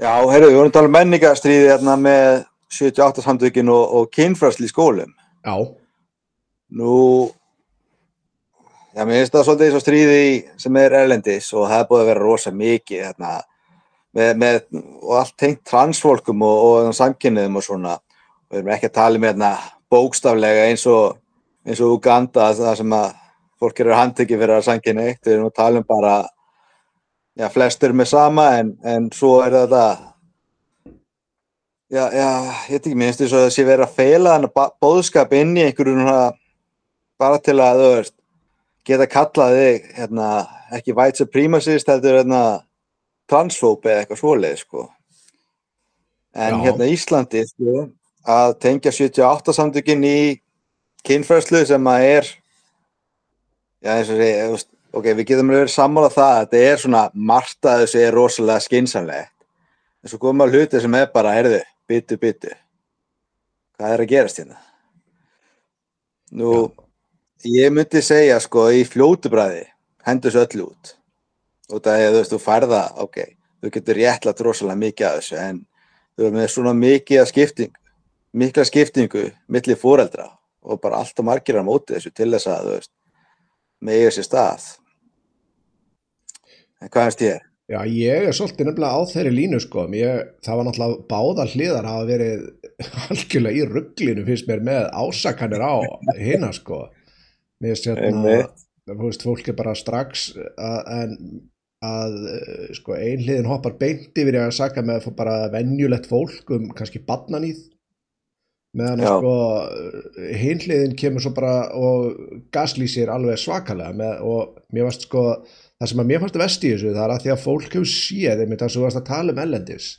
Já, heyrðu, við vorum að tala um menningastriði hérna með 78 samtökin og, og kynfræsli í skólum. Já, Nú, já, mér finnst það svolítið eins og stríði sem er erlendis og það er búið að vera rosa mikið hérna, með, með, og allt tengt transfólkum og, og samkynniðum og svona. Við erum ekki að tala um hérna bókstaflega eins og, eins og Uganda, það sem að fólk eru handtekið fyrir að samkynna eitt. Við erum að tala um bara, já, flestur með sama en, en svo er þetta Já, já, ég veit ekki, mér finnst þess að það sé verið að feila þannig bóðskap inn í einhverju svona, bara til að, þú veist, geta kallað þig, hérna, ekki white supremacist, heldur, hérna, transfóp eða eitthvað svoleið, sko. En Já. hérna Íslandi, sko, að tengja 78 samtökin í kynfræslu sem að er, já, eins og segja, ok, við getum verið sammála það, að þetta er svona, margt að þessu er rosalega skynsamlegt. En svo koma hluti sem er bara, heyrðu, byttu, byttu. Hvað er að gerast hérna? Nú, ég myndi segja, sko, í fljótu bræði, hendur þessu öll út. Og það er, þú veist, þú færða, ok, þú getur réttlat rosalega mikið af þessu, en þú erum með svona mikið að skipting, mikla skiptingu milli fóreldra og bara allt og margir á móti þessu til þess að, þú veist, með eiga sér stað. En hvað finnst ég? já, ég er svolítið nefnilega á þeirri línu sko, ég, það var náttúrulega báða hliðar hafa verið algjörlega í rugglinu finnst mér með ásakanir á hina sko. Mér finnst hérna, þú veist, fólk er bara strax að, en að sko, einhliðin hoppar beint yfir að saka með að bara venjulegt fólk um kannski badnanýð meðan að sko hinhliðin kemur svo bara og gaslýsir alveg svakalega með, og mér varst sko það sem að mér fannst vest í þessu það er að því að fólk hefur séð einmitt það sem þú varst að tala um ellendis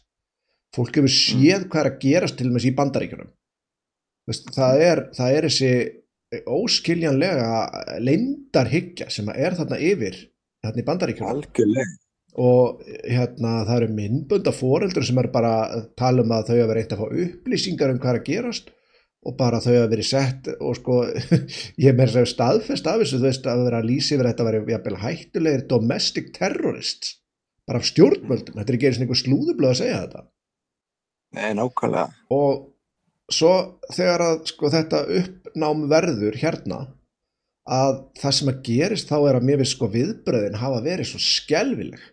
fólk hefur séð hvað er að gerast til með í bandaríkjunum. Veist, það, er, það er þessi óskiljanlega leyndarhyggja sem að er þarna yfir þarna í bandaríkjunum. Algjörlega. Og hérna það eru myndbunda fóreldur sem er bara að tala um að þau hafa reynt að fá upplýsingar um hvað er að gerast og bara þau hafa verið sett og sko ég með þess að staðfest af þessu þú veist að vera að lýsa yfir þetta að vera jafnvel hættulegir domestic terrorists bara af stjórnvöldum, þetta er ekki eins og einhver slúðublöð að segja þetta. Nei, nákvæmlega. og svo þegar að sko, þetta uppnám verður hérna að það sem að gerist þá er að mér við sko viðbröðin hafa verið svo skelvileg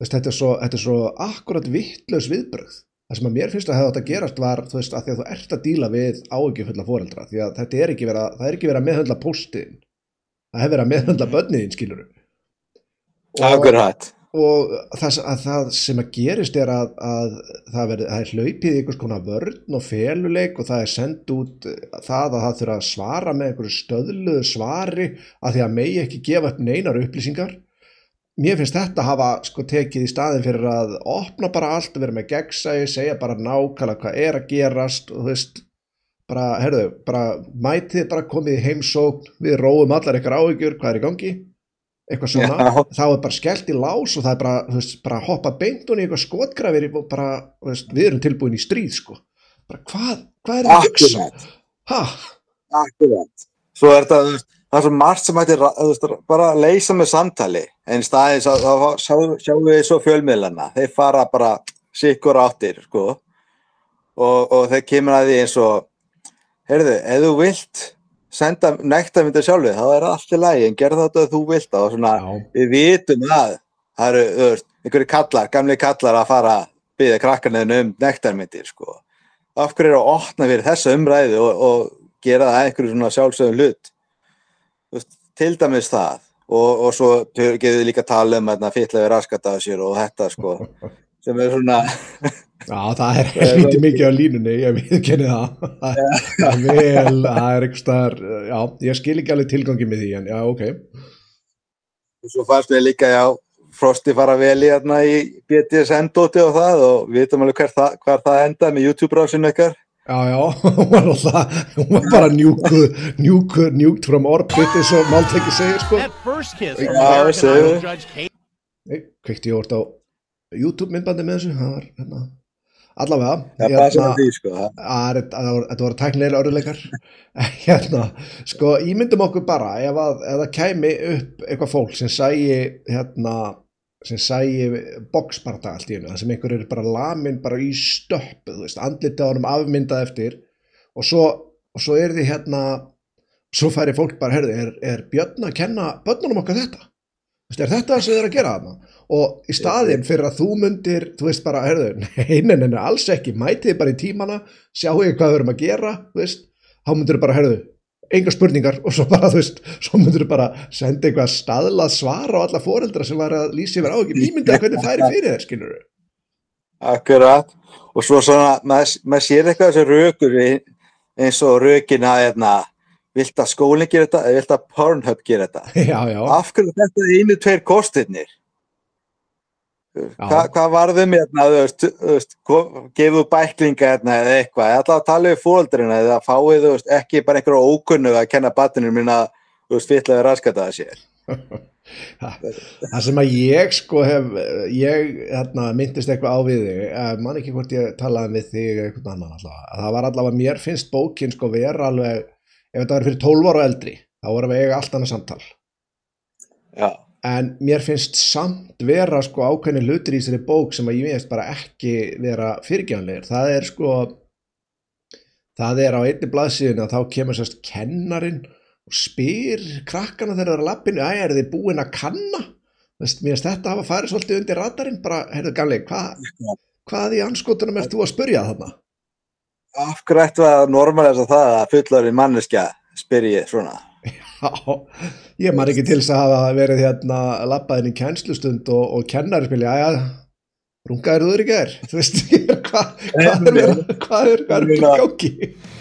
Þess, þetta, er svo, þetta er svo akkurat vittlaus viðbröð það sem að mér finnst að hefða þetta gerast var þú veist að því að þú ert að díla við áhyggjufulla foreldra því að þetta er ekki verið að, það er ekki verið að meðhöndla póstin. Það hefur verið að meðhöndla börniðin skilur Akkurat. og það, að það sem að gerist er að, að það, veri, það er hlaupið í einhvers konar vörn og feluleik og það er sendt út það að það þurfa að svara með einhverju stöðluðu svari að því að megi ekki gefa upp neinar upplýsingar mér finnst þetta hafa sko tekið í staðin fyrir að opna bara allt, vera með gegnsæi, segja bara nákvæmlega hvað er að gerast og þú veist bara, herðu, bara mætið bara komið í heimsókn við róum allar eitthvað áhyggjur, hvað er í gangi eitthvað svona, Já. þá er bara skellt í lás og það er bara, þú veist, bara hoppa beint og í eitthvað skotgrafir og bara, þú veist, við erum tilbúin í stríð, sko bara hvað, hvað er það að hugsa? Akkurat. Akkurat. Svo er þetta, þú veist, það er svo margt sem hættir bara að leysa með samtali. En staðins að sjáum við svo fjölmiðlana, þeir fara bara sikkur áttir, sko. Og, og þeir kemur að því eins og heyrðu, ef þú vilt senda nekta myndir sjálfið, þá er allt í lagi en gerð þetta að þú vilt. Og svona Já, við vitum að það eru, þú veist, einhverju kallar, gamli kallar að fara að byggja krakkarniðin um nektarmyndir, sko. Af hverju er að opna fyrir þessa umræðu og, og gera það einhverju svona sjálfsögum hlut? Veist, til dæmis það. Og, og svo getur við líka að tala um að fytlaði raskat af sér og þetta, sko, sem er svona, já það er helviti mikið á línunni, ég viðkenni það. Það er vel, það er eitthvað staðar, já, ég skil ekki alveg tilgangi með því, en já, ok. Og svo fannst við líka, já, Frosti fara vel í hérna í BDSM-dóti og það og við vitum alveg hver það, hver það endaði með YouTube-rásinu ykkar. Já, já, hún var alltaf, hún var bara njúkuð, njúkuð, njúkt from orbit eins og máltæki segir, sko. Judge Kate Nei, kveikti ég orð á YouTube myndbandi með þessu, það var, hérna, allavega, Það passa með því, sko. það- að þetta voru- tæknilega orðuleikar hérna, sko, ímyndum okkur bara ef, að, ef það kæmi upp eitthvað fólk sem sæi hérna, sem sæi boxbarta allt í hennu, það sem einhver er bara lamin bara í veist, andlita á honum afmyndað eftir og svo, og svo er því hérna svo færi fólk bara, herði, er, er Björn að kenna börnunum okkar þetta? Þú veist, er þetta það sem þið er að gera þarna? Og í staðinn fyrir að þú myndir, þú veist bara, herðu, nei, nei, nei, alls ekki, mætið bara í tímana, sjáu ekki hvað við erum að gera, þá myndir bara, herðu, enga spurningar og svo bara, þú veist, svo myndir þið bara senda eitthvað staðlað svar á alla foreldra sem var að lýsa yfir á ekki, nýmyndið hvernig færi fyrir þér, skilur þau? Akkurat, og svo svona, maður, maður sér eitthvað þessi rökur eins og rökina, hérna, vilt að skólinn gera þetta eða vilt að Pornhub gera þetta? Já, já, Af hverju er þetta einu, tveir kostirnir? Hva, hvað varðum hérna, gefið bæklinga hérna eða eitthvað, eða alltaf að tala við fóreldrina eða fáið, veist, ekki bara einhverju ókunnu að kenna batinu mín að, fytlaði raskata það sér. það sem að ég sko hef, ég hérna, myndist eitthvað á við þig, eh, man ekki hvort ég talaði við þig eitthvað annan allavega, það var allavega, mér finnst bókin sko vera alveg, ef þetta var fyrir 12 ára eldri, þá vorum við eiga allt annað samtal. Já, en mér finnst samt vera sko ákveðni hlutir í þessari bók sem að ég veist bara ekki vera fyrirgjáðanlegir það er sko það er á einni blaðsíðin að þá kemur sérst kennarin og spyr krakkana þegar það er að lappinu æ, er þið búin að kanna Vist, mér finnst þetta hafa farið svolítið undir radarinn bara, heyrðu gamli, hvað hvað í anskotunum ert þú að spurja þarna? af hverju ættu að normalisa það að fullari manneskja spyrji svona? Já, ég man ekki til þess að hafa verið hérna labbaðin í kænslustund og, og kennari spilja, já, rungaður þú er ekki er, þú veist, hvað hva er, hvað er, hvað er, hvað er, hvað er, hvað er, hvað er, hvað er, hvað er, hvað er,